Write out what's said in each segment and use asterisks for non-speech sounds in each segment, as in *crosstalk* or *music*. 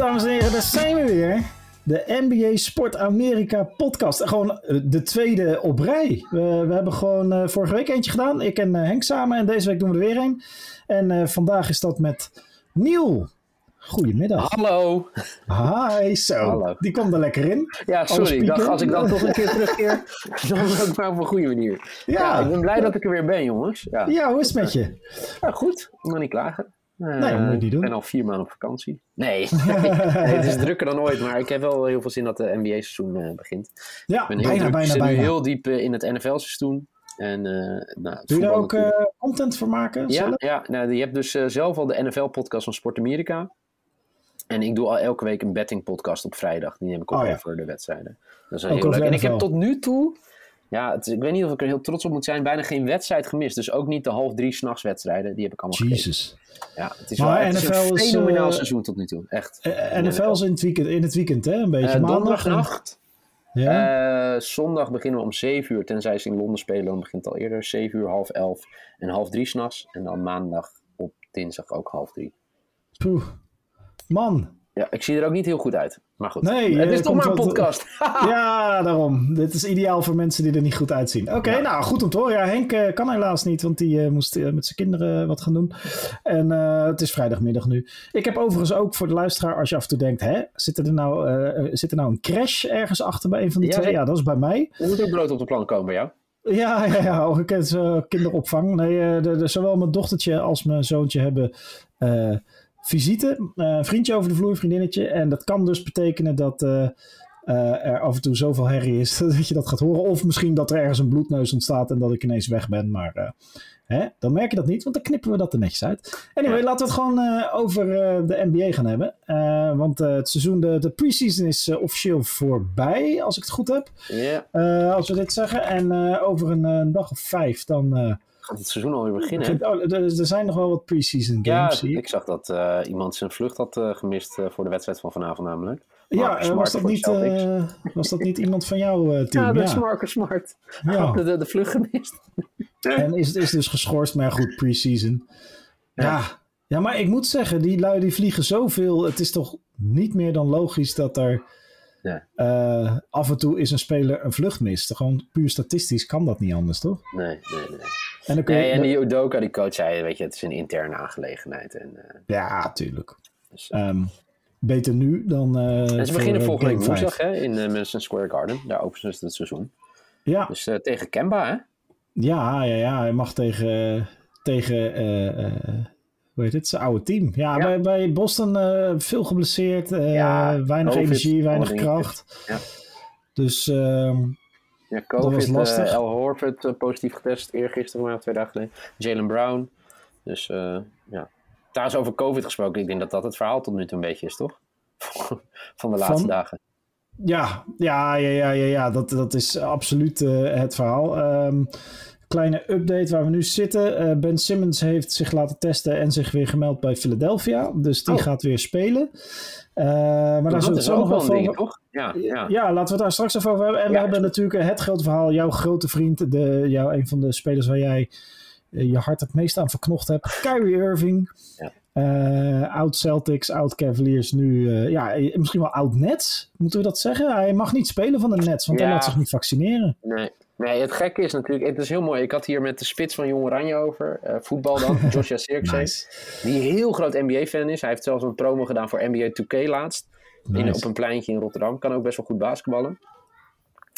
dames en heren, daar zijn we weer. De NBA Sport Amerika podcast. Gewoon eh, de tweede op rij. We, we hebben gewoon uh, vorige week eentje gedaan. Ik en uh, Henk samen. En deze week doen we er weer een. En uh, vandaag is dat met Niel. Goedemiddag. Hallo. Hi, zo. Hallo. Die komt er lekker in. Ja, sorry. Ik dacht, als ik dan toch een keer terugkeer, *laughs* dan ook maar op een goede manier. Ja. ja. ik ben blij dat ik er weer ben, jongens. Ja, ja hoe is het met je? Ja, goed. Ik mag niet klagen. Uh, nee, moet je niet doen. Ik ben al vier maanden op vakantie. Nee. *laughs* nee, het is *laughs* drukker dan ooit, maar ik heb wel heel veel zin dat de NBA-seizoen uh, begint. Ja, ik ben heel bijna, druk. bijna, ik zit bijna. nu heel diep uh, in het NFL-seizoen. En, uh, nou, Doe je daar ook uh, content voor maken? Ja, zelf? ja nou, je hebt dus uh, zelf al de NFL-podcast van Sport Amerika. En ik doe al elke week een betting podcast op vrijdag. Die neem ik op Oh, ja. over de wedstrijden. Dat is Ook heel leuk. En ik heb tot nu toe, ja, het, ik weet niet of ik er heel trots op moet zijn, bijna geen wedstrijd gemist. Dus ook niet de half drie s'nachts wedstrijden. Die heb ik allemaal. Jesus. Ja, het is Maar wel het is NFL een fenomenaal eh, seizoen tot nu toe. Echt. Eh, NFL is in het weekend, in het weekend hè? Een beetje Eh, maandag. en- donderdagnacht. Ja? Eh, zondag beginnen we om 7 uur, tenzij ze in Londen spelen, dan begint het al eerder. 7 uur, half 11 en half 3 s'nachts. En dan maandag op dinsdag ook half 3. Poeh. Man. Ja, ik zie er ook niet heel goed uit. Maar goed, Nee, het eh, is toch maar een wat- podcast. *laughs* *laughs* Ja, daarom. Dit is ideaal voor mensen die er niet goed uitzien. Oké, Ja. nou goed om te horen. Ja, Henk eh, kan helaas niet, want die eh, moest met zijn kinderen wat gaan doen. En het is vrijdagmiddag nu. Ik heb overigens ook voor de luisteraar, als je af en toe denkt, hè, zit er nou, zit er nou een crash ergens achter bij een van die Ja, twee? Ja, dat is bij mij. Er moet ook brood op de plank komen bij jou. Ja, ja, ja. Ook ik kinderopvang. Nee, de, de- zowel mijn dochtertje als mijn zoontje hebben visite. Eh, een vriendje over de vloer, vriendinnetje. En dat kan dus betekenen dat eh, eh, er af en toe zoveel herrie is *laughs* dat je dat gaat horen. Of misschien dat er ergens een bloedneus ontstaat en dat ik ineens weg ben. Maar hè, dan merk je dat niet, want dan knippen we dat er netjes uit. Anyway, Ja. laten we het gewoon over de NBA gaan hebben. Want het seizoen, de, de preseason is officieel voorbij, als ik het goed heb. Ja, als we dit zeggen. En over een dag of vijf dan. Gaat het seizoen alweer beginnen. oh, er, er zijn nog wel wat preseason Ja, games. zie ik. ik zag dat eh, iemand zijn vlucht had eh, gemist eh, voor de wedstrijd van vanavond namelijk. ja Marcus was, dat niet, was dat niet iemand van jouw eh, team? Ja, Ja, dat is Marcus Smart. Ja. De, de, vlucht gemist. *laughs* En is, is dus geschorst, maar ja, goed, preseason. Ja. Ja. ja. maar ik moet zeggen, die lui die vliegen zoveel. Het is toch niet meer dan logisch dat er Ja. af en toe is een speler een vlucht mist. Gewoon puur statistisch kan dat niet anders, toch? Nee, nee, nee. En dan kun je, Nee, en die Udoka, die coach, zei, weet je, het is een interne aangelegenheid. En, eh, Ja, tuurlijk. dus, Ehm, beter nu dan. eh, en ze beginnen eh, volgende week woensdag hè, in eh, Madison Square Garden. Daar openen ze het seizoen. Ja, Dus eh, tegen Kemba, hè? Ja, ja, ja. Hij mag tegen, tegen eh, eh, hoe heet het, zijn oude team. Ja, Ja. Bij, bij Boston eh, veel geblesseerd, eh, Ja, weinig energie, weinig kracht. Ja. Dus ehm, Ja, was COVID, lastig. eh, Al Horford eh, positief getest eergisteren, maar twee dagen geleden. Jalen Brown. Dus eh, ja. Daar is over COVID gesproken. Ik denk dat dat het verhaal tot nu toe een beetje is, toch? *laughs* Van de laatste Van? dagen. ja, ja, ja, ja, ja, ja dat, dat is absoluut het verhaal. Ehm, kleine update waar we nu zitten. Eh, ben Simmons heeft zich laten testen en zich weer gemeld bij Philadelphia. Dus die Oh. gaat weer spelen. Eh, maar daar zullen dat we zo nog wel ding, over- toch? Ja, ja. Ja, laten we het daar straks even over hebben. En we hebben natuurlijk het grote verhaal. Jouw grote vriend, de, jou, een van de spelers waar jij eh, je hart het meest aan verknocht hebt. Kyrie Irving. Ja. Eh, oud Celtics, oud Cavaliers, nu eh, ja, eh, misschien wel oud Nets. Moeten we dat zeggen? Hij mag niet spelen van de Nets, want hij laat zich niet vaccineren. Nee. Nee, het gekke is natuurlijk... Het is heel mooi. Ik had hier met de spits van Jong Oranje over. eh, voetbal dan. *laughs* Joshua Sirkzee. Nice. Die heel groot NBA-fan is. Hij heeft zelfs een promo gedaan voor NBA 2K laatst. In, op een pleintje in Rotterdam. Kan ook best wel goed basketballen.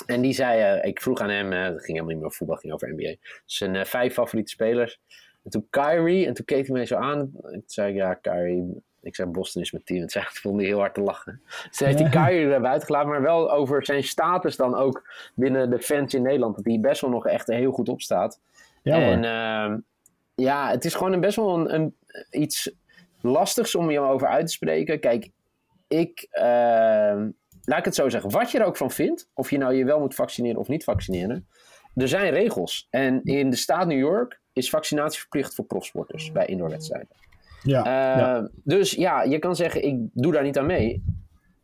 En die zei, eh, ik vroeg aan hem, eh, het ging helemaal niet meer over voetbal, het ging over NBA. Zijn eh, vijf favoriete spelers. En toen Kyrie, en toen keek hij mij zo aan. Toen zei ik, ja, Kyrie, ik zei Boston is mijn team. En toen vond heel hard te lachen. Dus toen heeft hij Kyrie er buiten gelaten, maar wel over zijn status dan ook binnen de fans in Nederland. Dat hij best wel nog echt heel goed op staat. Ja, en ehm, ja, het is gewoon een best wel een, een- iets lastigs om je over uit te spreken. Kijk, ik, ehm, laat ik het zo zeggen, wat je er ook van vindt, of je nou je wel moet vaccineren of niet vaccineren, er zijn regels. En in de staat New York is vaccinatie verplicht voor profsporters bij indoorwedstrijden. Ja, Eh, ja. Dus ja, je kan zeggen, ik doe daar niet aan mee.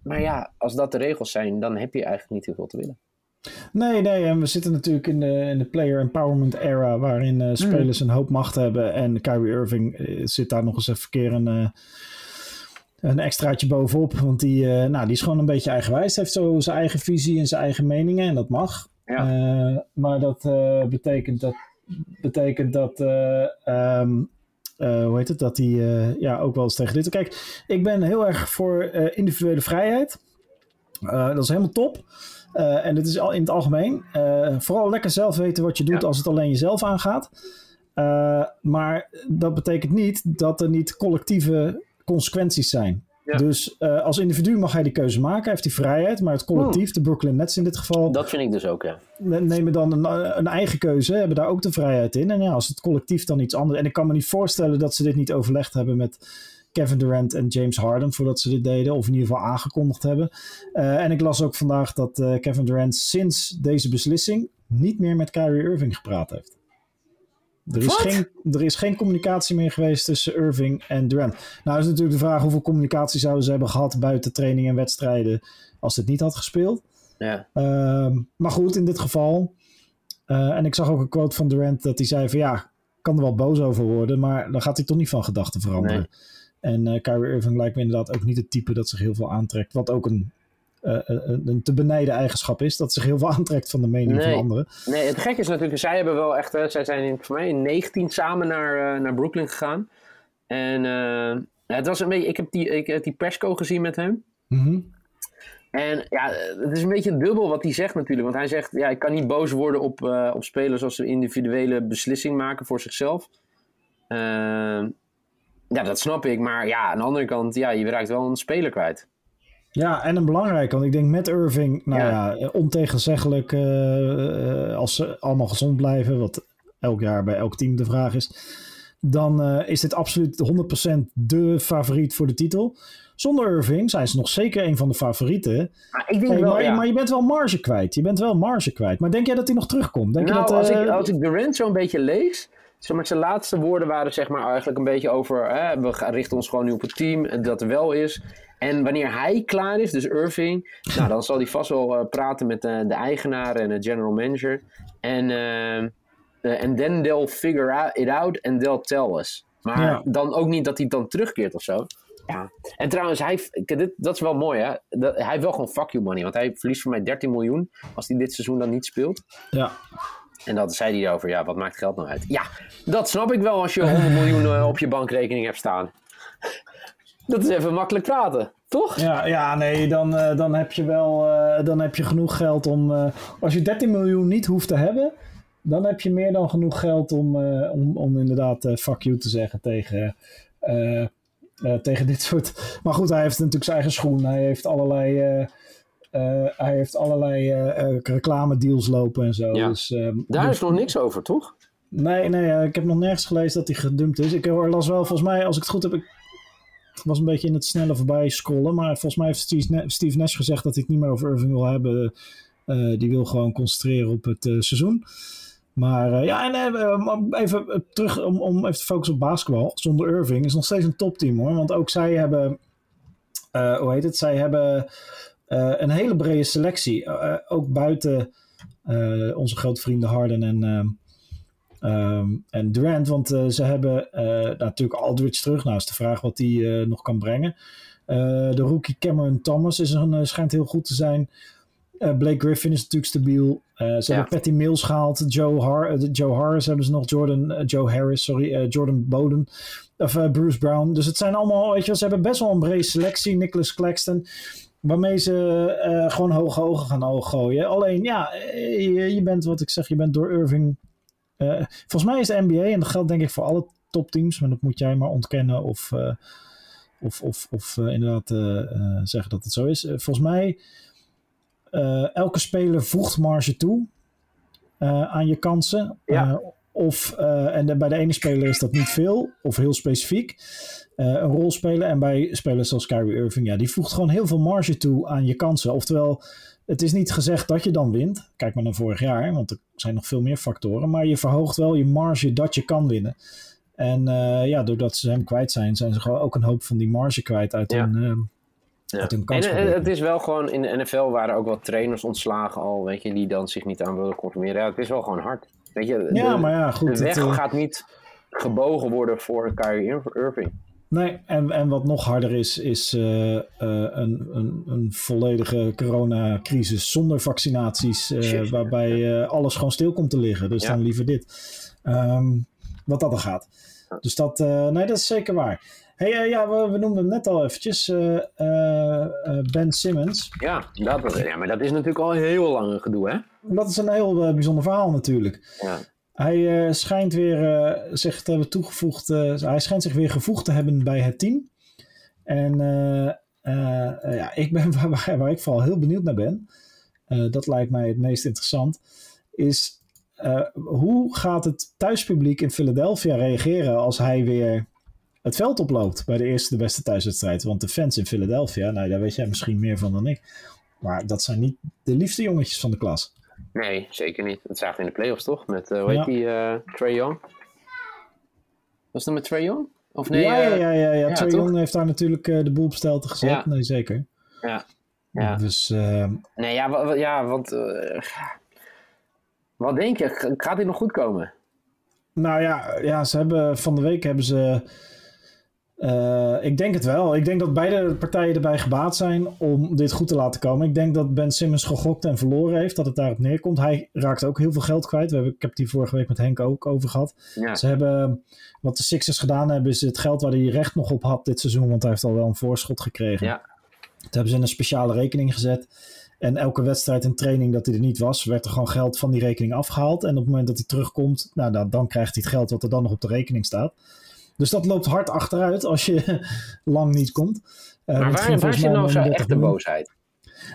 Maar ja, als dat de regels zijn, dan heb je eigenlijk niet heel veel te willen. Nee, nee, en we zitten natuurlijk in de, in de player empowerment era, waarin eh, spelers een hoop macht hebben. En Kyrie Irving eh, zit daar nog eens even een keer een, eh, een extraatje bovenop. Want die, nou, die is gewoon een beetje eigenwijs. Heeft zo zijn eigen visie en zijn eigen meningen. En dat mag. Ja. maar dat betekent dat, betekent dat ehm, hoe heet het, dat hij ja, ook wel eens tegen dit... Kijk, ik ben heel erg voor individuele vrijheid. dat is helemaal top. En dit is al in het algemeen. Vooral lekker zelf weten wat je doet als het alleen jezelf aangaat. Maar dat betekent niet dat er niet collectieve consequenties zijn. Ja. Dus als individu mag hij die keuze maken, hij heeft die vrijheid. Maar het collectief, hmm. de Brooklyn Nets in dit geval. Dat vind ik dus ook, ja. Nemen dan een, een, eigen keuze, hebben daar ook de vrijheid in. En ja, als het collectief dan iets anders. En ik kan me niet voorstellen dat ze dit niet overlegd hebben met Kevin Durant en James Harden voordat ze dit deden, of in ieder geval aangekondigd hebben. Uh, en ik las ook vandaag dat uh, Kevin Durant sinds deze beslissing niet meer met Kyrie Irving gepraat heeft. Er is, geen, er is geen communicatie meer geweest tussen Irving en Durant. Nou is natuurlijk de vraag hoeveel communicatie zouden ze hebben gehad buiten training en wedstrijden als het niet had gespeeld. Ja. Uh, maar goed, in dit geval. Uh, en ik zag ook een quote van Durant dat hij zei van ja, kan er wel boos over worden, maar dan gaat hij toch niet van gedachten veranderen. Nee. En uh, Kyrie Irving lijkt me inderdaad ook niet het type dat zich heel veel aantrekt. Wat ook een, uh, een te benijden eigenschap is. Dat zich heel veel *laughs* aantrekt van de mening van anderen. Nee, het gekke is natuurlijk, zij hebben wel echt, zij zijn in, voor mij in 19 samen naar, naar Brooklyn gegaan. En het was een beetje, ik heb die, ik heb die persco gezien met hem. Mm En ja, het is een beetje dubbel wat hij zegt natuurlijk. Want hij zegt, ja, ik kan niet boos worden op, op spelers als ze individuele beslissing maken voor zichzelf. Uh, ja, dat snap ik. Maar ja, aan de andere kant, ja, je raakt wel een speler kwijt. Ja, en een belangrijk, want ik denk met Irving, nou ja, ontegenzeggelijk uh, als ze allemaal gezond blijven, wat elk jaar bij elk team de vraag is, dan uh, is dit absoluut 100% de favoriet voor de titel. Zonder Irving zijn ze nog zeker een van de favorieten. Maar, ik denk wel, maar, ja. maar, je bent wel marge kwijt. Je bent wel marge kwijt. Maar denk jij dat hij nog terugkomt? Denk nou, je dat, als, ik, als ik Durant zo'n beetje lees, zeg maar, zijn laatste woorden waren zeg maar eigenlijk een beetje over... Hè, we richten ons gewoon nu op het team, dat er wel is. En wanneer hij klaar is, dus Irving... nou, dan zal hij vast wel uh, praten met uh, de eigenaar en de general manager. En uh, and then they'll figure it out and they'll tell us. Maar ja. dan ook niet dat hij dan terugkeert of zo. Ja. En trouwens, hij, dit, dat is wel mooi hè. Dat, hij heeft wel gewoon fuck you money. Want hij verliest voor mij 13 miljoen als hij dit seizoen dan niet speelt. Ja. En dat zei hij over, ja, wat maakt geld nou uit? Ja, dat snap ik wel als je 100 miljoen op je bankrekening hebt staan. Dat is even makkelijk praten, toch? Ja, ja nee, dan, uh, dan heb je wel uh, dan heb je genoeg geld om... als je 13 miljoen niet hoeft te hebben... dan heb je meer dan genoeg geld om, om, om inderdaad fuck you te zeggen tegen... tegen dit soort... *laughs* Maar goed, hij heeft natuurlijk zijn eigen schoen. Hij heeft allerlei... Hij heeft allerlei reclame deals lopen en zo. Ja. Dus, um, Daar dus, is nog niks over, toch? Nee, nee ik heb nog nergens gelezen dat hij gedumpt is. Ik las wel, volgens mij, als ik het goed heb, ik was een beetje in het snelle voorbij scrollen. Maar volgens mij heeft Steve, Nash gezegd dat hij het niet meer over Irving wil hebben. Uh, die wil gewoon concentreren op het seizoen. Maar ja, en even terug om, om even te focussen op basketbal. Zonder Irving is nog steeds een topteam hoor. Want ook zij hebben, hoe heet het, zij hebben... Een hele brede selectie. Ook buiten onze grote vrienden Harden en, um, en Durant. Want ze hebben natuurlijk Aldridge terug. Nou is de vraag wat die nog kan brengen. de rookie Cameron Thomas is een, schijnt heel goed te zijn. Blake Griffin is natuurlijk stabiel. ze ja. hebben Patty Mills gehaald. Joe, Har Joe Harris hebben ze nog. Jordan, Joe Harris, sorry. Jordan Bowden. Of Bruce Brown. Dus het zijn allemaal, weet je ze hebben best wel een brede selectie. Nicholas Claxton waarmee ze uh, gewoon hoge ogen gaan gooien. Alleen, ja, je, je, bent wat ik zeg, je bent door Irving. Uh, volgens mij is de NBA, en dat geldt denk ik voor alle topteams, maar dat moet jij maar ontkennen of, uh, of, of, of inderdaad zeggen dat het zo is. volgens mij, elke speler voegt marge toe aan je kansen. Ja. Of, en de, bij de ene speler is dat niet veel of heel specifiek uh, een rol spelen. En bij spelers zoals Kyrie Irving, ja, die voegt gewoon heel veel marge toe aan je kansen. Oftewel, het is niet gezegd dat je dan wint. Kijk maar naar vorig jaar, want er zijn nog veel meer factoren. Maar je verhoogt wel je marge dat je kan winnen. En uh, ja, doordat ze hem kwijt zijn, zijn ze gewoon ook een hoop van die marge kwijt uit ja. hun, ja. kans. En het is wel gewoon, in de NFL waren ook wat trainers ontslagen al, weet je, die dan zich niet aan willen conformeren. Ja, het is wel gewoon hard. Weet je, ja, de, maar ja, goed. De weg het, gaat niet gebogen worden voor Kyrie Irving. Nee, en, en wat nog harder is, is uh, uh, een, een, een, volledige coronacrisis zonder vaccinaties, uh, waarbij alles gewoon stil komt te liggen. Dus ja. dan liever dit. Um, wat dat er gaat. Dus dat, nee, dat is zeker waar. Hey, ja, we, we, noemden hem net al eventjes, Ben Simmons. Ja, dat, ja, maar dat is natuurlijk al een heel lang gedoe, hè? Dat is een heel bijzonder verhaal natuurlijk. Ja. Hij schijnt weer zich te hebben toegevoegd. Hij schijnt zich weer gevoegd te hebben bij het team. En ja, ik ben *laughs* waar, waar, ik vooral heel benieuwd naar ben. dat lijkt mij het meest interessant. Is hoe gaat het thuispubliek in Philadelphia reageren als hij weer het veld oploopt bij de eerste de beste thuiswedstrijd? Want de fans in Philadelphia, nou daar weet jij misschien meer van dan ik. Maar dat zijn niet de liefste jongetjes van de klas. Nee, zeker niet. Dat zagen we in de playoffs toch? Met, uh, hoe heet die, uh, Trey Young? Was dat met Trey Young? Of nee? Ja, ja, ja. ja, ja. Trey Young heeft daar natuurlijk uh, de boel op stelte gezet. Nee, zeker. Ja. ja. Dus, ehm, Nee, ja, ja want... wat denk je? Gaat dit nog goed komen? Nou ja, ja, ze hebben van de week hebben ze uh, ik denk het wel. Ik denk dat beide partijen erbij gebaat zijn om dit goed te laten komen. Ik denk dat Ben Simmons gegokt en verloren heeft, dat het daarop neerkomt. Hij raakt ook heel veel geld kwijt. We hebben, ik heb die vorige week met Henk ook over gehad. Ja. Ze hebben, wat de Sixers gedaan hebben, is het geld waar hij recht nog op had dit seizoen, want hij heeft al wel een voorschot gekregen. Ja. Dat hebben ze in een speciale rekening gezet. En elke wedstrijd en training dat hij er niet was, werd er gewoon geld van die rekening afgehaald. En op het moment dat hij terugkomt, nou, dan, dan krijgt hij het geld wat er dan nog op de rekening staat. Dus dat loopt hard achteruit als je *laughs* lang niet komt. Uh, maar waar, waar zit nou zo echt de boosheid?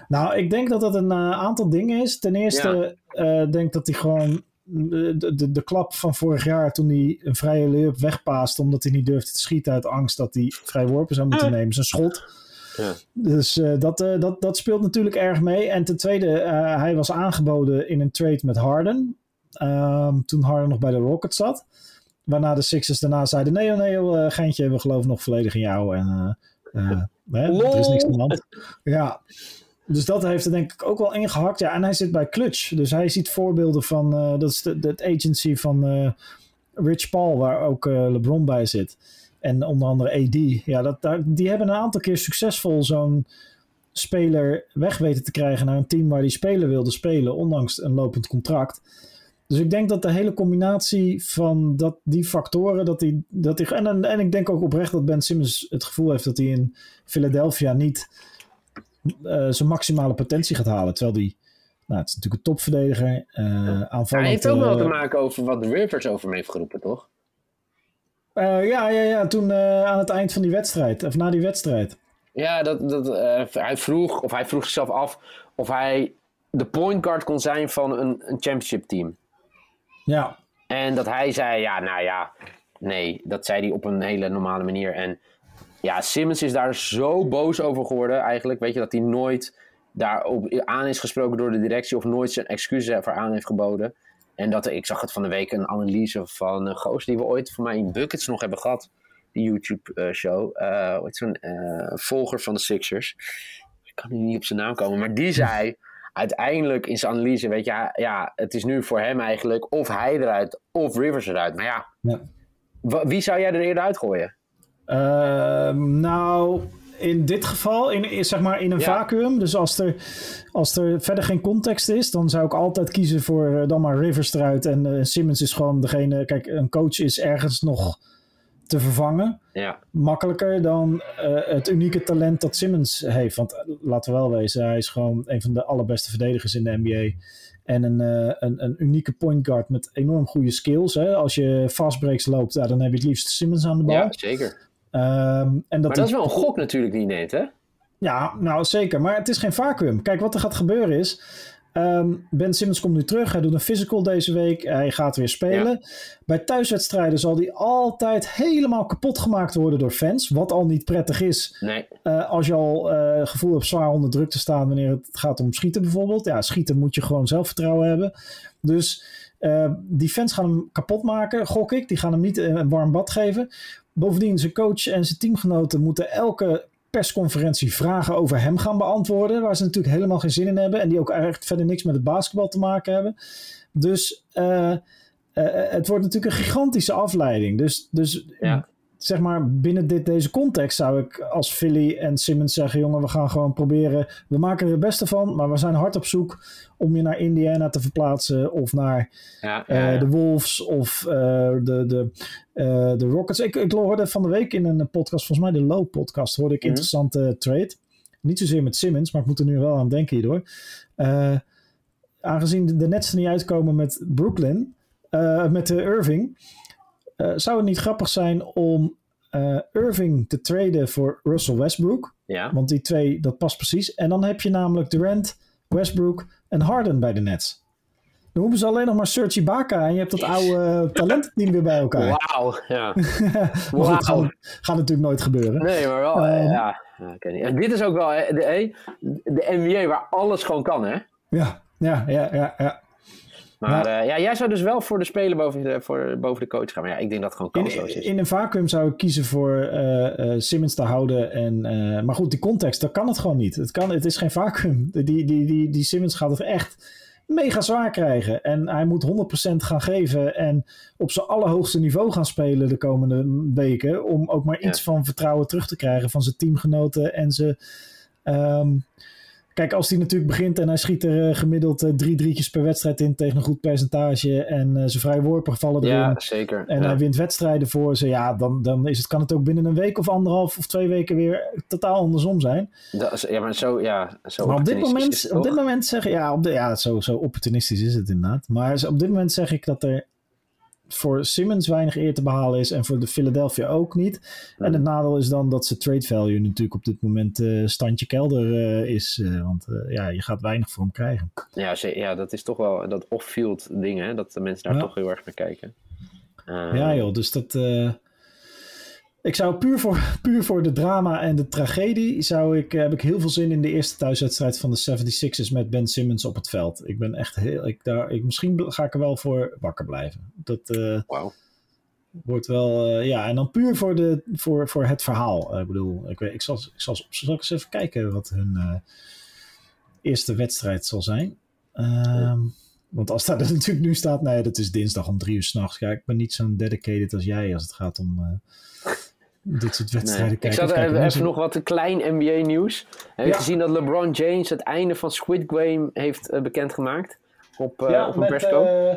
Nou, ik denk dat dat een uh, aantal dingen is. Ten eerste ja. uh, denk dat hij gewoon de, de, de, klap van vorig jaar toen hij een vrije lay-up wegpaast omdat hij niet durfde te schieten uit angst dat hij vrij worpen zou moeten nemen. Zijn schot. Ja. Dus uh, dat, uh, dat, dat speelt natuurlijk erg mee. En ten tweede, uh, hij was aangeboden in een trade met Harden. Um, toen Harden nog bij de Rockets zat. Waarna de Sixers daarna zeiden: nee, nee, uh, Geintje, we geloven nog volledig in jou. En uh, hè, er is niks aan de hand. Ja, dus dat heeft er denk ik ook wel ingehakt. Ja, en hij zit bij Clutch. Dus hij ziet voorbeelden van, dat is de, de agency van Rich Paul, waar ook LeBron bij zit. En onder andere AD. Ja, dat, daar, die hebben een aantal keer succesvol zo'n speler weg weten te krijgen naar een team waar die speler wilde spelen, ondanks een lopend contract. Dus ik denk dat de hele combinatie van dat, die factoren, dat hij, dat hij, en, en ik denk ook oprecht dat Ben Simmons het gevoel heeft dat hij in Philadelphia niet uh, zijn maximale potentie gaat halen. Terwijl hij, nou, het is natuurlijk een topverdediger. Uh, aanvallend, hij heeft ook wel te maken over wat de Rivers over hem heeft geroepen, toch? Uh, ja, ja, ja, toen aan het eind van die wedstrijd, of na die wedstrijd. Ja, dat, dat, hij vroeg, of hij vroeg zichzelf af of hij de point guard kon zijn van een, een championship team. Ja. En dat hij zei, ja, nou ja, nee, dat zei hij op een hele normale manier. En ja, Simmons is daar zo boos over geworden eigenlijk. Weet je, dat hij nooit daarop aan is gesproken door de directie of nooit zijn excuses ervoor aan heeft geboden. En dat ik zag het van de week een analyse van een goos die we ooit voor mij in Buckets nog hebben gehad. Die YouTube-show. Uh, uh, zo'n uh, volger van de Sixers. Ik kan nu niet op zijn naam komen, maar die zei uiteindelijk in zijn analyse, weet je, ja, het is nu voor hem eigenlijk of hij eruit of Rivers eruit. Maar ja, ja. wie zou jij er eerder uitgooien? Uh, nou, in dit geval, in, zeg maar in een ja. vacuüm. Dus als er, als er verder geen context is, dan zou ik altijd kiezen voor uh, dan maar Rivers eruit. En uh, Simmons is gewoon degene. Kijk, een coach is ergens nog te vervangen. Ja. Makkelijker dan uh, het unieke talent dat Simmons heeft. Want uh, laten we wel wezen, hij is gewoon een van de allerbeste verdedigers in de NBA. En een, uh, een, een, unieke point guard met enorm goede skills. Hè? Als je fast breaks loopt, ja, dan heb je het liefst Simmons aan de bal. Ja, zeker. Um, en dat maar dat is wel een gok natuurlijk die neemt, hè? Ja, nou zeker. Maar het is geen vacuüm. Kijk, wat er gaat gebeuren is... Um, ben Simmons komt nu terug. Hij doet een physical deze week. Hij gaat weer spelen. Ja. Bij thuiswedstrijden zal hij altijd helemaal kapot gemaakt worden door fans. Wat al niet prettig is. Nee. Uh, als je al uh, gevoel hebt zwaar onder druk te staan wanneer het gaat om schieten bijvoorbeeld. Ja, schieten moet je gewoon zelfvertrouwen hebben. Dus uh, die fans gaan hem kapot maken, gok ik. Die gaan hem niet een warm bad geven. Bovendien, zijn coach en zijn teamgenoten moeten elke persconferentie vragen over hem gaan beantwoorden. Waar ze natuurlijk helemaal geen zin in hebben. En die ook eigenlijk verder niks met het basketbal te maken hebben. Dus uh, uh, het wordt natuurlijk een gigantische afleiding. Dus, dus. Zeg maar, binnen dit, deze context zou ik als Philly en Simmons zeggen: jongen, we gaan gewoon proberen. We maken er het beste van, maar we zijn hard op zoek om je naar Indiana te verplaatsen of naar Ja, eh, ja, de Wolves of eh, de, de, eh, de Rockets. Ik, ik hoorde van de week in een podcast, volgens mij de Low podcast, hoorde ik Mhm. interessante trade. Niet zozeer met Simmons, maar ik moet er nu wel aan denken hierdoor. Aangezien de, de Nets er niet uitkomen met Brooklyn, met de Irving, eh, zou het niet grappig zijn om eh, Irving te traden voor Russell Westbrook? ja. Want die twee, dat past precies. En dan heb je namelijk Durant, Westbrook en Harden bij de Nets. Dan hoeven ze alleen nog maar Serge Ibaka en je hebt dat oude talententeam weer bij elkaar. Wauw, ja. *laughs* Goed, Wauw. gaat, gaat natuurlijk nooit gebeuren. Nee, maar wel, Ehm. ja. niet. En dit is ook wel de, de NBA waar alles gewoon kan, hè? Ja, ja, ja, ja. ja. Maar ja. ja, jij zou dus wel voor de speler boven de, voor, boven de coach gaan. Maar ja, ik denk dat het gewoon kansloos In, is. in een vacuüm zou ik kiezen voor eh, eh, Simmons te houden. En, eh, maar goed, die context, dat kan het gewoon niet. Het, kan, het is geen vacuüm. *laughs* Die, die, die, die Simmons gaat het echt mega zwaar krijgen. En hij moet 100% gaan geven en op zijn allerhoogste niveau gaan spelen de komende weken. Om ook maar iets Ja. van vertrouwen terug te krijgen van zijn teamgenoten en zijn... ehm, Kijk, als hij natuurlijk begint en hij schiet er eh, gemiddeld eh, drie drietjes per wedstrijd in tegen een goed percentage. En eh, zijn vrije worpen vallen erin. Ja, zeker. En ja. hij wint wedstrijden voor ze. Ja, dan, dan is het, kan het ook binnen een week of anderhalf of twee weken weer totaal andersom zijn. Dat is- ja, maar zo, ja, zo maar op dit, moment, op dit moment zeg ja, op de, ja zo, zo opportunistisch is het inderdaad. Maar op dit moment zeg ik dat er voor Simmons weinig eer te behalen is en voor de Philadelphia ook niet. En het nadeel is dan dat ze trade value natuurlijk op dit moment eh, standje kelder eh, is. eh, want ja, je gaat weinig voor hem krijgen. Ja, ja, dat is toch wel dat off-field ding, hè? Dat de mensen daar Ja. toch heel erg naar kijken. Ja joh, dus dat... ik zou puur voor, *laughs* puur voor de drama en de tragedie... Zou ik, eh, heb ik heel veel zin in de eerste thuiswedstrijd van de 76ers met Ben Simmons op het veld. Ik ben echt heel... Ik, daar, ik, misschien ga ik er wel voor wakker blijven. Dat eh, Wauw. wordt wel... eh, ja, en dan puur voor, de, voor, voor het verhaal. Ik bedoel, ik, weet- ik, zal, ik zal, zal ik eens even kijken wat hun eerste wedstrijd zal zijn. Ehm, Want als daar *laughs* natuurlijk nu staat, nee, dat is dinsdag om drie uur s'nachts. Ja, ik ben niet zo'n dedicated als jij als het gaat om dit soort wedstrijden Nee. Ik kijken. zat Even kijken, even, nog wat klein NBA nieuws. Heb je Ja. gezien dat LeBron James het einde van Squid Game heeft eh, bekendgemaakt? Op, eh, ja, op een met, persco? eh,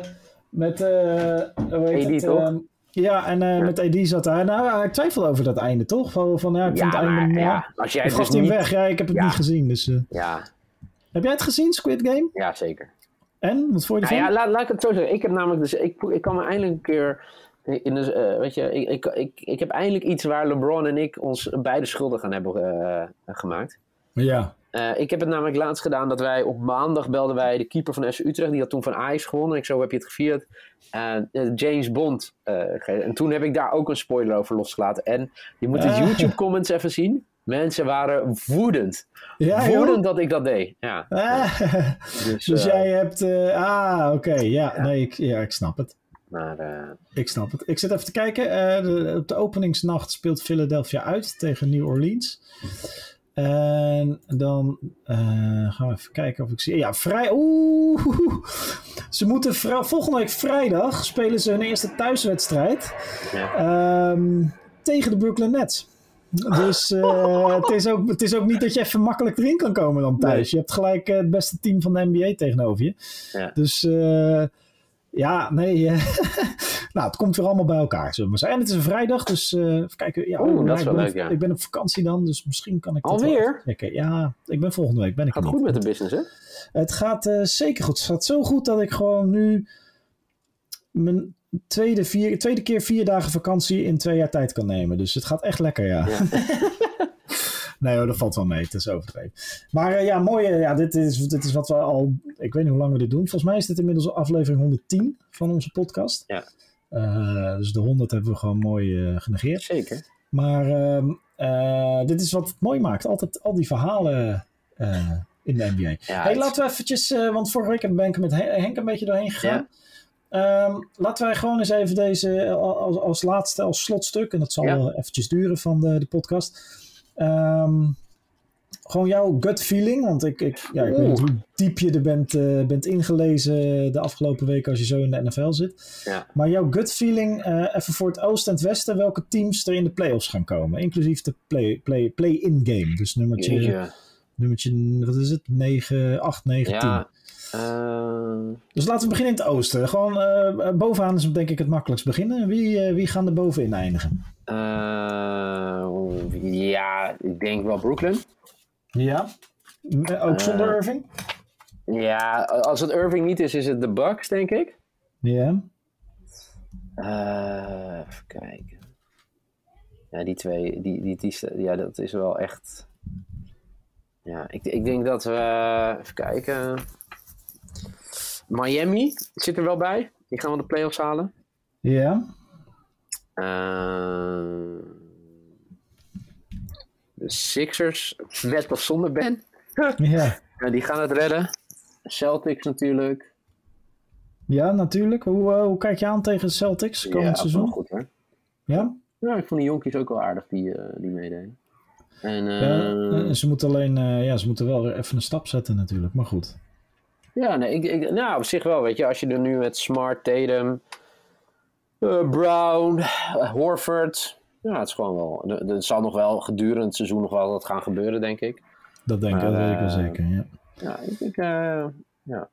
met eh, AD het, toch? ehm, ja, en eh, Ja. met AD zat daar. Nou, ik twijfel over dat einde, toch? Van, van ja, ik vind het einde... maar, ja, ja, als jij het gaf dus niet... weg? Ja, ik heb het Ja. niet gezien. Dus, eh, Ja, heb jij het gezien, Squid Game? ja, zeker. En? Wat vond je Nou ja, laat, laat ik het zo zeggen. Ik heb namelijk dus, ik, ik kan me eindelijk een keer, in de, eh, weet je, ik, ik, ik, ik heb eindelijk iets waar LeBron en ik ons beide schuldig aan hebben eh, gemaakt. Ja. Eh, ik heb het namelijk laatst gedaan dat wij op maandag belden wij de keeper van FC Utrecht. Die had toen van Ajax gewonnen. Ik zo heb je het gevierd. En James Bond. en toen heb ik daar ook een spoiler over losgelaten. En je moet de Ah. YouTube comments even zien. Mensen waren woedend. Ja, joh. woedend dat ik dat deed. Ja. Ah, Dus, dus jij hebt... ah, oké. ja, nee, ik, ja, ik snap het. Maar eh, Ik snap het. Ik zit even te kijken. Eh, de, op de openingsnacht speelt Philadelphia uit tegen New Orleans. En dan eh, gaan we even kijken of ik zie. Ja, vrij. Oeh. Ze moeten vri- volgende week vrijdag spelen ze hun eerste thuiswedstrijd ja. ehm, tegen de Brooklyn Nets. Dus *laughs* het, is ook, het is ook niet dat je even makkelijk erin kan komen dan thuis. Nee. Je hebt gelijk het beste team van de NBA tegenover je. Ja. Dus ja, nee. eh, *laughs* nou, het komt weer allemaal bij elkaar, zullen we maar zeggen. En het is een vrijdag, dus even kijken. Ja, Oeh, dat is wel ben leuk, op, ja. Ik ben op vakantie dan, dus misschien kan ik wel Alweer? checken. Ja, ik ben volgende week. Ben ik Gaat goed met de business, hè? Het gaat eh, zeker goed. Het gaat zo goed dat ik gewoon nu mijn tweede, vier, tweede keer vier dagen vakantie in twee jaar tijd kan nemen. Dus het gaat echt lekker, ja. Ja. *laughs* nee hoor, dat valt wel mee. Het is overdreven. Maar eh, ja, mooi. ja, dit, is, dit is wat we al... Ik weet niet hoe lang we dit doen. Volgens mij is dit inmiddels aflevering 110 van onze podcast. Ja. Eh, dus de 100 hebben we gewoon mooi eh, genegeerd. Zeker. Maar ehm, eh, dit is wat het mooi maakt. Altijd al die verhalen in de NBA. Ja, hey, het- laten we eventjes, want vorige week ben ik met Hen- Henk een beetje doorheen gegaan. Ehm, laten wij gewoon eens even deze als, als laatste, als slotstuk, en dat zal Ja. wel eventjes duren van de, de podcast. Ehm, gewoon jouw gut feeling, want ik, ik, ja, ik weet niet hoe diep je er bent, eh, bent ingelezen de afgelopen weken als je zo in de NFL zit. Ja. Maar jouw gut feeling, eh, even voor het oosten en het westen, welke teams er in de playoffs gaan komen, inclusief de play-in play, play game. Dus nummertje, Jeetje. nummertje, wat is het? 9, 8, 9, 10. Ja. eh, Dus laten we beginnen in het oosten. Gewoon eh, bovenaan is denk ik het makkelijkst beginnen. Wie, eh, wie gaan er bovenin eindigen? eh, ja, ik denk wel Brooklyn. Ja. Ook zonder Eh, Irving? Ja, als het Irving niet is, is het de Bucks, denk ik. Ja. Eh, even kijken. Ja, die twee, die, die, die, ja, dat is wel echt. Ja, ik, ik denk dat we. Even kijken. Miami zit er wel bij. Die gaan we de playoffs halen. Ja. Eh, de Sixers, met of zonder Ben. *laughs* Ja. Ja, die gaan het redden. Celtics natuurlijk. Ja, natuurlijk. Hoe, eh, hoe kijk je aan tegen de Celtics komend ja, wel seizoen? goed hoor. Ja? Ja, ik vond die jonkies ook wel aardig die, eh, die meededen. En Ja, ze moeten alleen, eh, ja, ze moeten wel weer even een stap zetten natuurlijk, maar goed. Ja, nee, ik, ik, nou, op zich wel, weet je. Als je er nu met Smart, Tatum, eh, Brown, eh, Horford... Ja, het is gewoon wel... Er, er zal nog wel gedurende het seizoen nog wel wat gaan gebeuren, denk ik. Dat denk ik, dat weet ik wel eh, zeker. Ja. Ja, ik ja.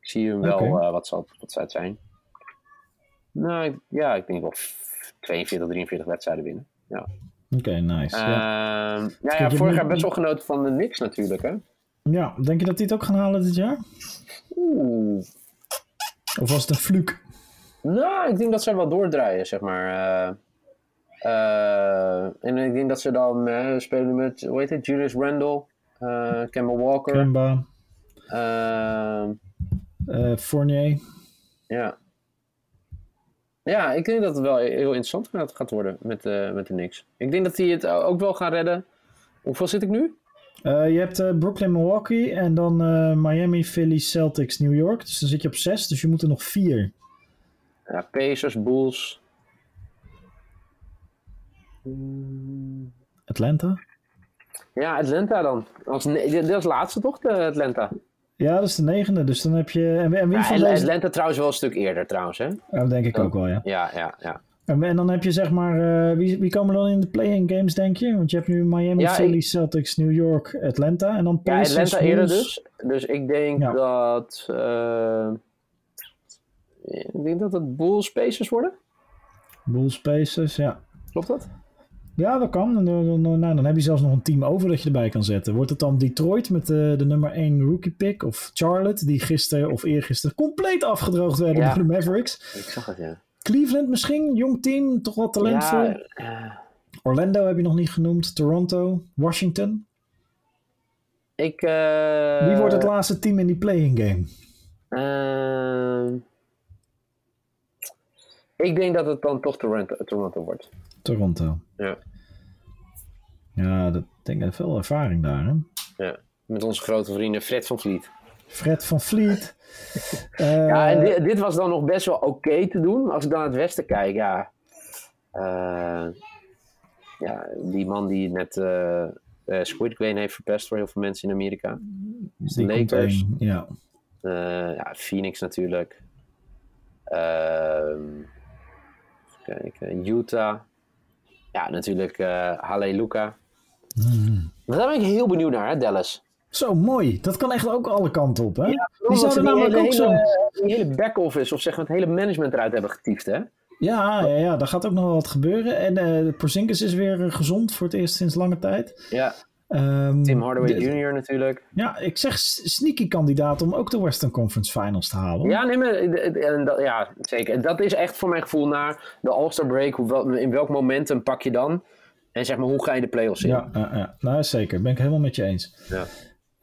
Ik zie hem wel wat, zal, wat zou het zijn. Nou, ik- ja, ik denk wel f- 42, 43 wedstrijden winnen. Ja. Oké, nice. ja. Ehm, ja, ja, je vorig jaar best wel genoten van de Knicks natuurlijk, hè? Ja, denk je dat die het ook gaan halen dit jaar? Oeh. Of was het een fluke? Nou, ik denk dat zij wel doordraaien, zeg maar. Eh, eh, en ik denk dat ze dan eh, spelen met, hoe heet het, Julius Randle, eh Kemba Walker. Kemba, Fournier. ja. Ja, ik denk dat het wel heel interessant gaat- worden met, met de Knicks. Ik denk dat die het ook wel gaan redden. Hoeveel zit ik nu? Eh, je hebt eh, Brooklyn, Milwaukee en dan eh, Miami, Philly, Celtics, New York. Dus dan zit je op zes, dus je moet er nog vier. Ja, Pacers, Bulls. Atlanta? Ja, Atlanta dan. Als is laatste toch, de Atlanta? Ja, dat is de negende. Dus dan heb je... En, en wie Ja, van deze... Atlanta trouwens wel een stuk eerder trouwens, hè? Dat denk ik ook wel, ja. Ja, ja, ja. En, en dan heb je zeg maar... eh, wie, wie komen dan in de play-in games, denk je? Want je hebt nu Miami, Ja, Philly, ik- Celtics, New York, Atlanta. En dan Ja, Pacers, Atlanta eerder dus. Dus ik denk Ja. dat... eh, ik denk dat het Bulls Pacers worden. Bulls, Pacers, ja. Klopt dat? Ja, dat kan. Dan, dan, nou, dan heb je zelfs nog een team over dat je erbij kan zetten. Wordt het dan Detroit met de, de nummer 1 rookie pick? Of Charlotte, die gisteren of eergisteren compleet afgedroogd werden Ja. door de Mavericks? Ik zag het, ja. Cleveland misschien, jong team, toch wel talentvol. Ja, eh, Orlando heb je nog niet genoemd. Toronto, Washington. ik... eh, Wie wordt het laatste team in die playing game? eh, ik denk dat het dan toch Toronto, Toronto wordt. Toronto. Ja. Ja, dat denk ik veel ervaring daar. Hè? ja. Met onze grote vrienden Fred van Vliet. Fred van Vliet. *laughs* Eh, Ja, en dit, dit was dan nog best wel oké te doen. Als ik dan naar het westen kijk, ja. Eh, ja, die man die net eh eh, Squid Game heeft verpest voor heel veel mensen in Amerika. die komt Lakers. Ja. Ja, Phoenix natuurlijk. Ehm, even kijken, Utah. Ja, natuurlijk eh Halleluja. Hmm. Daar ben ik heel benieuwd naar, hè, Dallas. Zo mooi. Dat kan echt ook alle kanten op. Hè? die Omdat ze zouden namelijk ook zo. die hele back-office, of zeg maar het hele management eruit hebben getiefd, hè? Ja, ja, ja, daar gaat ook nog wel wat gebeuren. En eh Porzingis is weer eh, gezond voor het eerst sinds lange tijd. Ja, Ehm, Tim Hardaway Jr. natuurlijk. Ja, ik zeg sneaky kandidaat om ook de Western Conference Finals te halen. Ja, nee, maar, eh, en dat, ja, zeker. Dat is echt voor mijn gevoel naar de All-Star break. In welk momentum pak je dan? En zeg maar, hoe ga je de playoffs in? ja, ja, ja. Nou, zeker. Ben ik helemaal met je eens. Ja.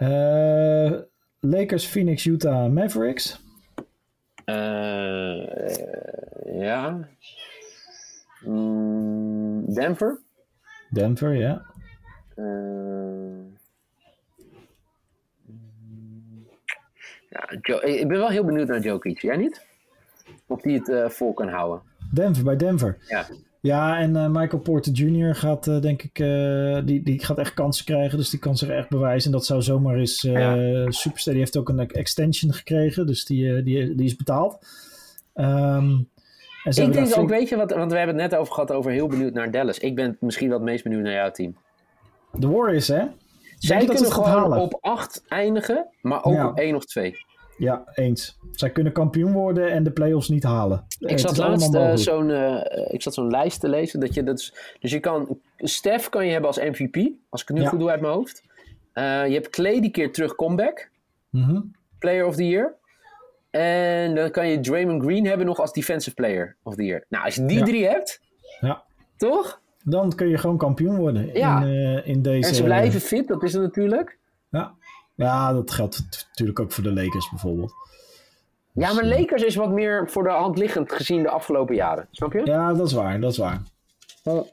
Eh, Lakers, Phoenix, Utah, Mavericks. Eh, ja. Mm, Denver. Denver, ja. Eh, ja, Jo- ik ben wel heel benieuwd naar Jokic. Jij niet? Of die het vol kan houden. Denver, bij Denver. Ja. Ja, en uh, Michael Porter Jr. gaat, uh, denk ik, uh, die, die gaat echt kansen krijgen. Dus die kan zich echt bewijzen. En dat zou zomaar eens ja. superster. Die heeft ook een extension gekregen. Dus die, die, die is betaald. Um, ik denk ook, weet je wat, want we hebben het net over gehad over heel benieuwd naar Dallas. Ik ben misschien wel het meest benieuwd naar jouw team. De Warriors, hè? Zij kunnen gewoon halen. op 8 eindigen, maar ook ja. op 1 of 2. Ja, eens. Zij kunnen kampioen worden en de play-offs niet halen. Ik zat laatst uh, zo'n uh, ik zat zo'n lijst te lezen. Dat je, dat is, dus je kan, Stef kan je hebben als MVP, als ik het nu ja. goed doe uit mijn hoofd. Uh, je hebt Clay die keer terug comeback. Mm -hmm. Player of the Year. En dan kan je Draymond Green hebben nog als Defensive Player of the Year. Nou, als je die ja. drie hebt, ja. toch? Dan kun je gewoon kampioen worden ja. in, in deze... En ze blijven fit, dat is het natuurlijk. Ja. Ja, dat geldt natuurlijk ook voor de Lakers bijvoorbeeld. Ja, maar Lakers is wat meer voor de hand liggend gezien de afgelopen jaren. Snap je? Ja, dat is waar. Dat is waar. Oh.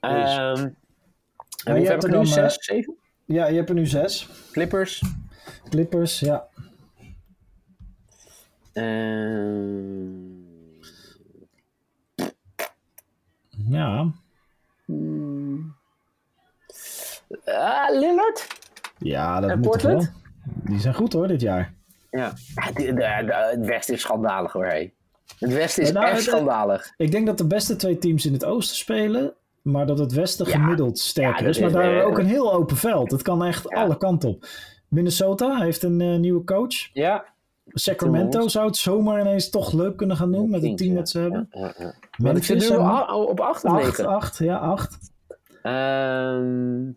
Um, en je hebt er nu zes, zeven? Ja, je hebt er nu zes. Clippers. Clippers, ja. Um... Ja. Uh, Lillard? Ja, dat en moet Portland? wel. Die zijn goed hoor, dit jaar. Ja, *laughs* het Westen is schandalig hoor. Hey. Het Westen is nou, echt schandalig. Ik denk dat de beste twee teams in het Oosten spelen. Maar dat het Westen ja. gemiddeld sterker ja, is. Maar daar is ook een heel open veld. Het kan echt alle kanten op. Minnesota heeft een uh, nieuwe coach. Ja. Sacramento zou het zomaar ineens toch leuk kunnen gaan doen met het team dat ze hebben. Ja, ja, Memphis nu op 8 of 9? 8, ja, 8. Um...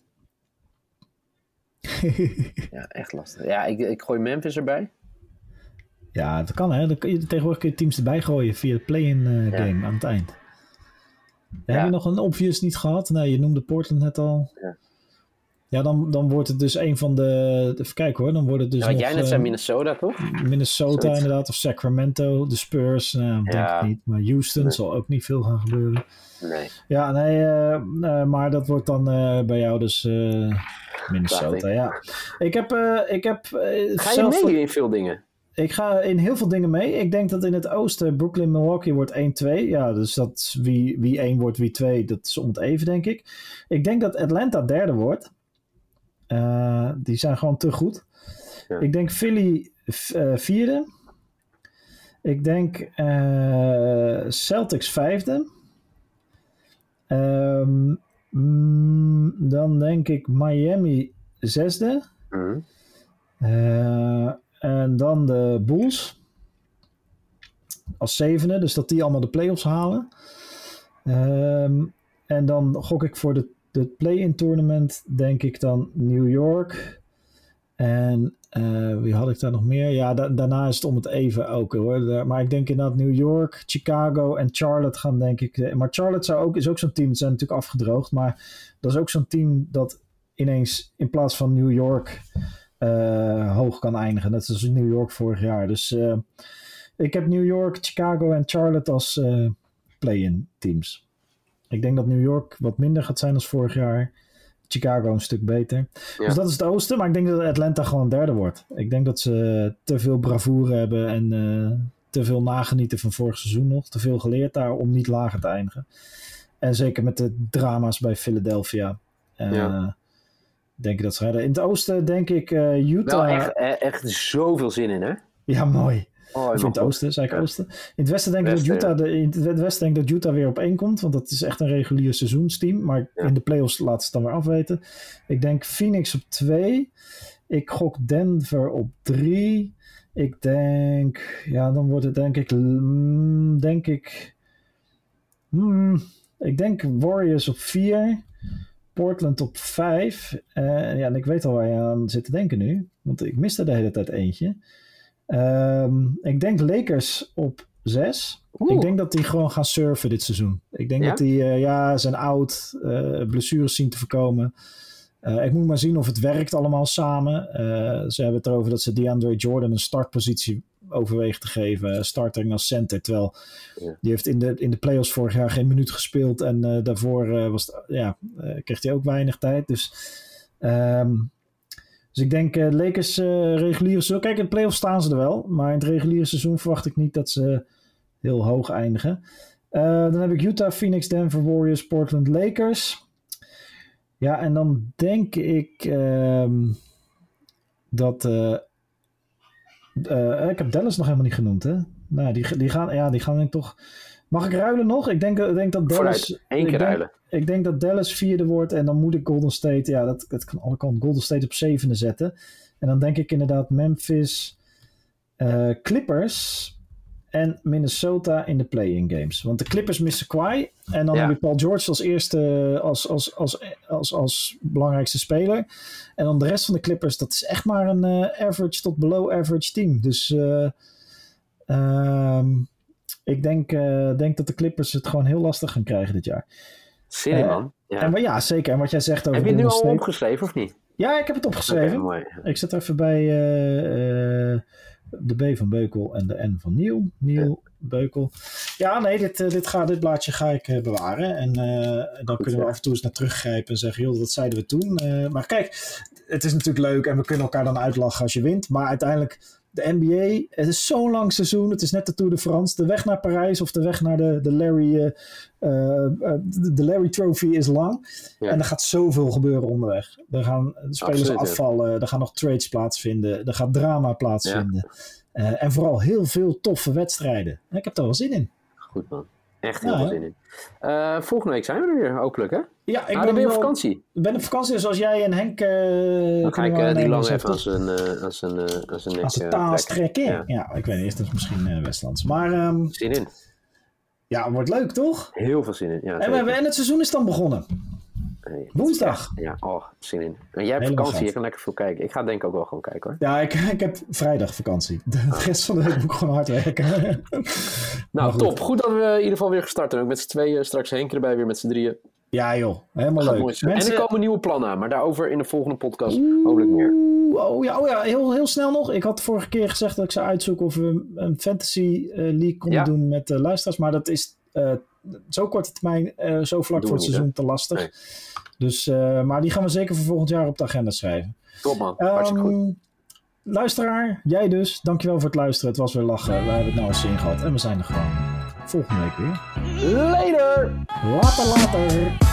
*laughs* ja, echt lastig. Ja, ik, ik gooi Memphis erbij. Ja, dat kan hè. Dan kun je, tegenwoordig kun je teams erbij gooien via de play-in uh, game aan het eind. Ja, Heb je nog een obvious niet gehad? Nee, je noemde Portland net al. Ja. Ja, dan, dan wordt het dus een van de. Even kijken hoor. Dan wordt het dus. Ja, wat nog, jij net zei, Minnesota toch? Minnesota Zoiets. inderdaad. Of Sacramento. De Spurs. Nou, denk ik niet. Maar Houston nee. zal ook niet veel gaan gebeuren. Nee. Ja, nee. Uh, uh, maar dat wordt dan uh, bij jou dus. Minnesota, ja. Ik heb. ik heb Ga je mee in veel dingen? Ik ga in heel veel dingen mee. Ik denk dat in het oosten Brooklyn Milwaukee wordt 1-2. Ja, dus dat wie, wie 1 wordt, wie 2, dat is om het even, denk ik. Ik denk dat Atlanta derde wordt. Uh, die zijn gewoon te goed. Ja. Ik denk Philly uh, vierde. Ik denk uh, Celtics vijfde. Um, mm, dan denk ik Miami zesde. Mm. en dan de Bulls als zevende. Dus dat die allemaal de playoffs halen. Um, en dan gok ik voor de de play-in tournament denk ik dan New York. En uh, wie had ik daar nog meer? Ja, da daarna is het om het even ook hoor. Maar ik denk inderdaad New York, Chicago en Charlotte gaan denk ik. Eh, maar Charlotte zou ook, is ook zo'n team, ze zijn natuurlijk afgedroogd. Maar dat is ook zo'n team dat ineens in plaats van New York uh, hoog kan eindigen. Net zoals New York vorig jaar. Dus ik heb New York, Chicago en Charlotte als play-in teams. Ik denk dat New York wat minder gaat zijn als vorig jaar. Chicago een stuk beter. Ja. Dus dat is het oosten. Maar ik denk dat Atlanta gewoon derde wordt. Ik denk dat ze te veel bravoure hebben en uh, te veel nagenieten van vorig seizoen nog. Te veel geleerd daar om niet lager te eindigen. En zeker met de drama's bij Philadelphia. Uh, ja. Denk ik dat ze redden. In het oosten denk ik uh, Utah. Wel echt, echt zoveel zin in, hè? Ja, mooi. Oh, of in het oosten, zei ik oosten. In het westen denk ik dat Utah, de, in het westen denk dat Utah weer op één komt, want dat is echt een regulier seizoensteam. Maar in de playoffs laat ze het dan weer afweten. Ik denk Phoenix op twee. Ik gok Denver op drie. Ik denk, ja, dan wordt het denk ik, mm, denk ik, mm, ik denk Warriors op vier. Portland op vijf. Uh, ja, en ik weet al waar je aan zit te denken nu, want ik miste de hele tijd eentje. Um, ik denk Lakers op 6. Ik denk dat die gewoon gaan surfen dit seizoen. Ik denk ja? dat die, uh, ja, zijn oud, uh, blessures zien te voorkomen. Uh, ik moet maar zien of het werkt allemaal samen. ze hebben het erover dat ze DeAndre Jordan een startpositie overwegen te geven. Starting als center. Terwijl ja. die heeft in de, in de playoffs vorig jaar geen minuut gespeeld. En daarvoor was het, ja, kreeg hij ook weinig tijd. Dus um, dus ik denk uh, Lakers uh, reguliere seizoen. Kijk, in de playoffs staan ze er wel. Maar in het reguliere seizoen verwacht ik niet dat ze heel hoog eindigen. Uh, dan heb ik Utah, Phoenix, Denver, Warriors, Portland, Lakers. Ja, en dan denk ik ehm, dat. Ik heb Dallas nog helemaal niet genoemd, hè? Nou, die, die, gaan, ja, die gaan denk ik toch. Mag ik ruilen nog? Ik denk, ik denk dat Dallas. Één keer ik ruilen. Denk, ik denk dat Dallas vierde wordt en dan moet ik Golden State. Ja, dat, dat kan alle kanten Golden State op zevende zetten. En dan denk ik inderdaad Memphis, uh, Clippers en Minnesota in de play-in games. Want de Clippers missen Kawhi. En dan Ja. heb je Paul George als eerste, als, als, als, als, als belangrijkste speler. En dan de rest van de Clippers, dat is echt maar een eh, average tot below average team. Dus eh, ehm, ik denk, eh, denk dat de Clippers het gewoon heel lastig gaan krijgen dit jaar. Zin in, Eh, man. Ja. En maar ja, zeker. En wat jij zegt over Heb je het nu al State- opgeschreven of niet? Ja, ik heb het opgeschreven. Mooi. Ik zet even bij eh, de B van Beukel en de N van Niel. Niel, Beukel. Ja, nee, dit, dit, ga, dit blaadje ga ik bewaren. En dan kunnen we ja. af en toe eens naar teruggrijpen en zeggen, joh, dat zeiden we toen. Maar kijk, het is natuurlijk leuk en we kunnen elkaar dan uitlachen als je wint. Maar uiteindelijk, de NBA, het is zo'n lang seizoen. Het is net de Tour de France. De weg naar Parijs of de weg naar de, de Larry... eh, eh, eh, de Larry Trophy is lang. Ja. En er gaat zoveel gebeuren onderweg. Er gaan spelers Absoluut, ja. afvallen, er gaan nog trades plaatsvinden, er gaat drama plaatsvinden. En vooral heel veel toffe wedstrijden. En ik heb daar wel zin in. Goed, man. Echt heel veel zin in. Volgende week zijn we er weer, hopelijk, hè? Ja, ik ah, dan ben je op vakantie. ik ben op vakantie, dus als jij en Henk... eh Dan ga ik eh, die lang even aan zijn nek Als de eh, taas trekken. trekken. Ja. Ja. ik weet niet, dat is misschien eh, Westlands. Maar ehm, Zin in. ja, wordt leuk toch? Heel veel zin in. Ja, En, we en het seizoen is dan begonnen. Nee, Woensdag. Ja, oh, zin in. En jij hebt Helemaal vakantie, je kan lekker veel kijken. Ik ga denk ik ook wel gewoon kijken, hoor. Ja, ik, *laughs* ik heb vrijdag vakantie. De Ah. rest van de week moet ik gewoon hard werken. Nou, goed. top. Goed dat we in ieder geval weer gestart zijn. Ook met z'n tweeën. Straks Henk erbij weer met z'n drieën. Ja joh, helemaal Gaat leuk. zijn. En er komen nieuwe plannen aan. Maar daarover in de volgende podcast hopelijk meer. Oh ja, oh ja heel, heel snel nog. Ik had vorige keer gezegd dat ik zou uitzoeken of we een fantasy eh, league konden Ja. doen met de luisteraars. Maar dat is eh, zo korte termijn, eh, zo vlak voor het niet, seizoen te lastig. Nee. Dus, maar die gaan we zeker voor volgend jaar op de agenda schrijven. Top man. Hartstikke goed. Ehm, luisteraar, jij dus. Dankjewel voor het luisteren. Het was weer lachen. We hebben het nou eens zin gehad. En we zijn er gewoon volgende week weer. Later. Water, water.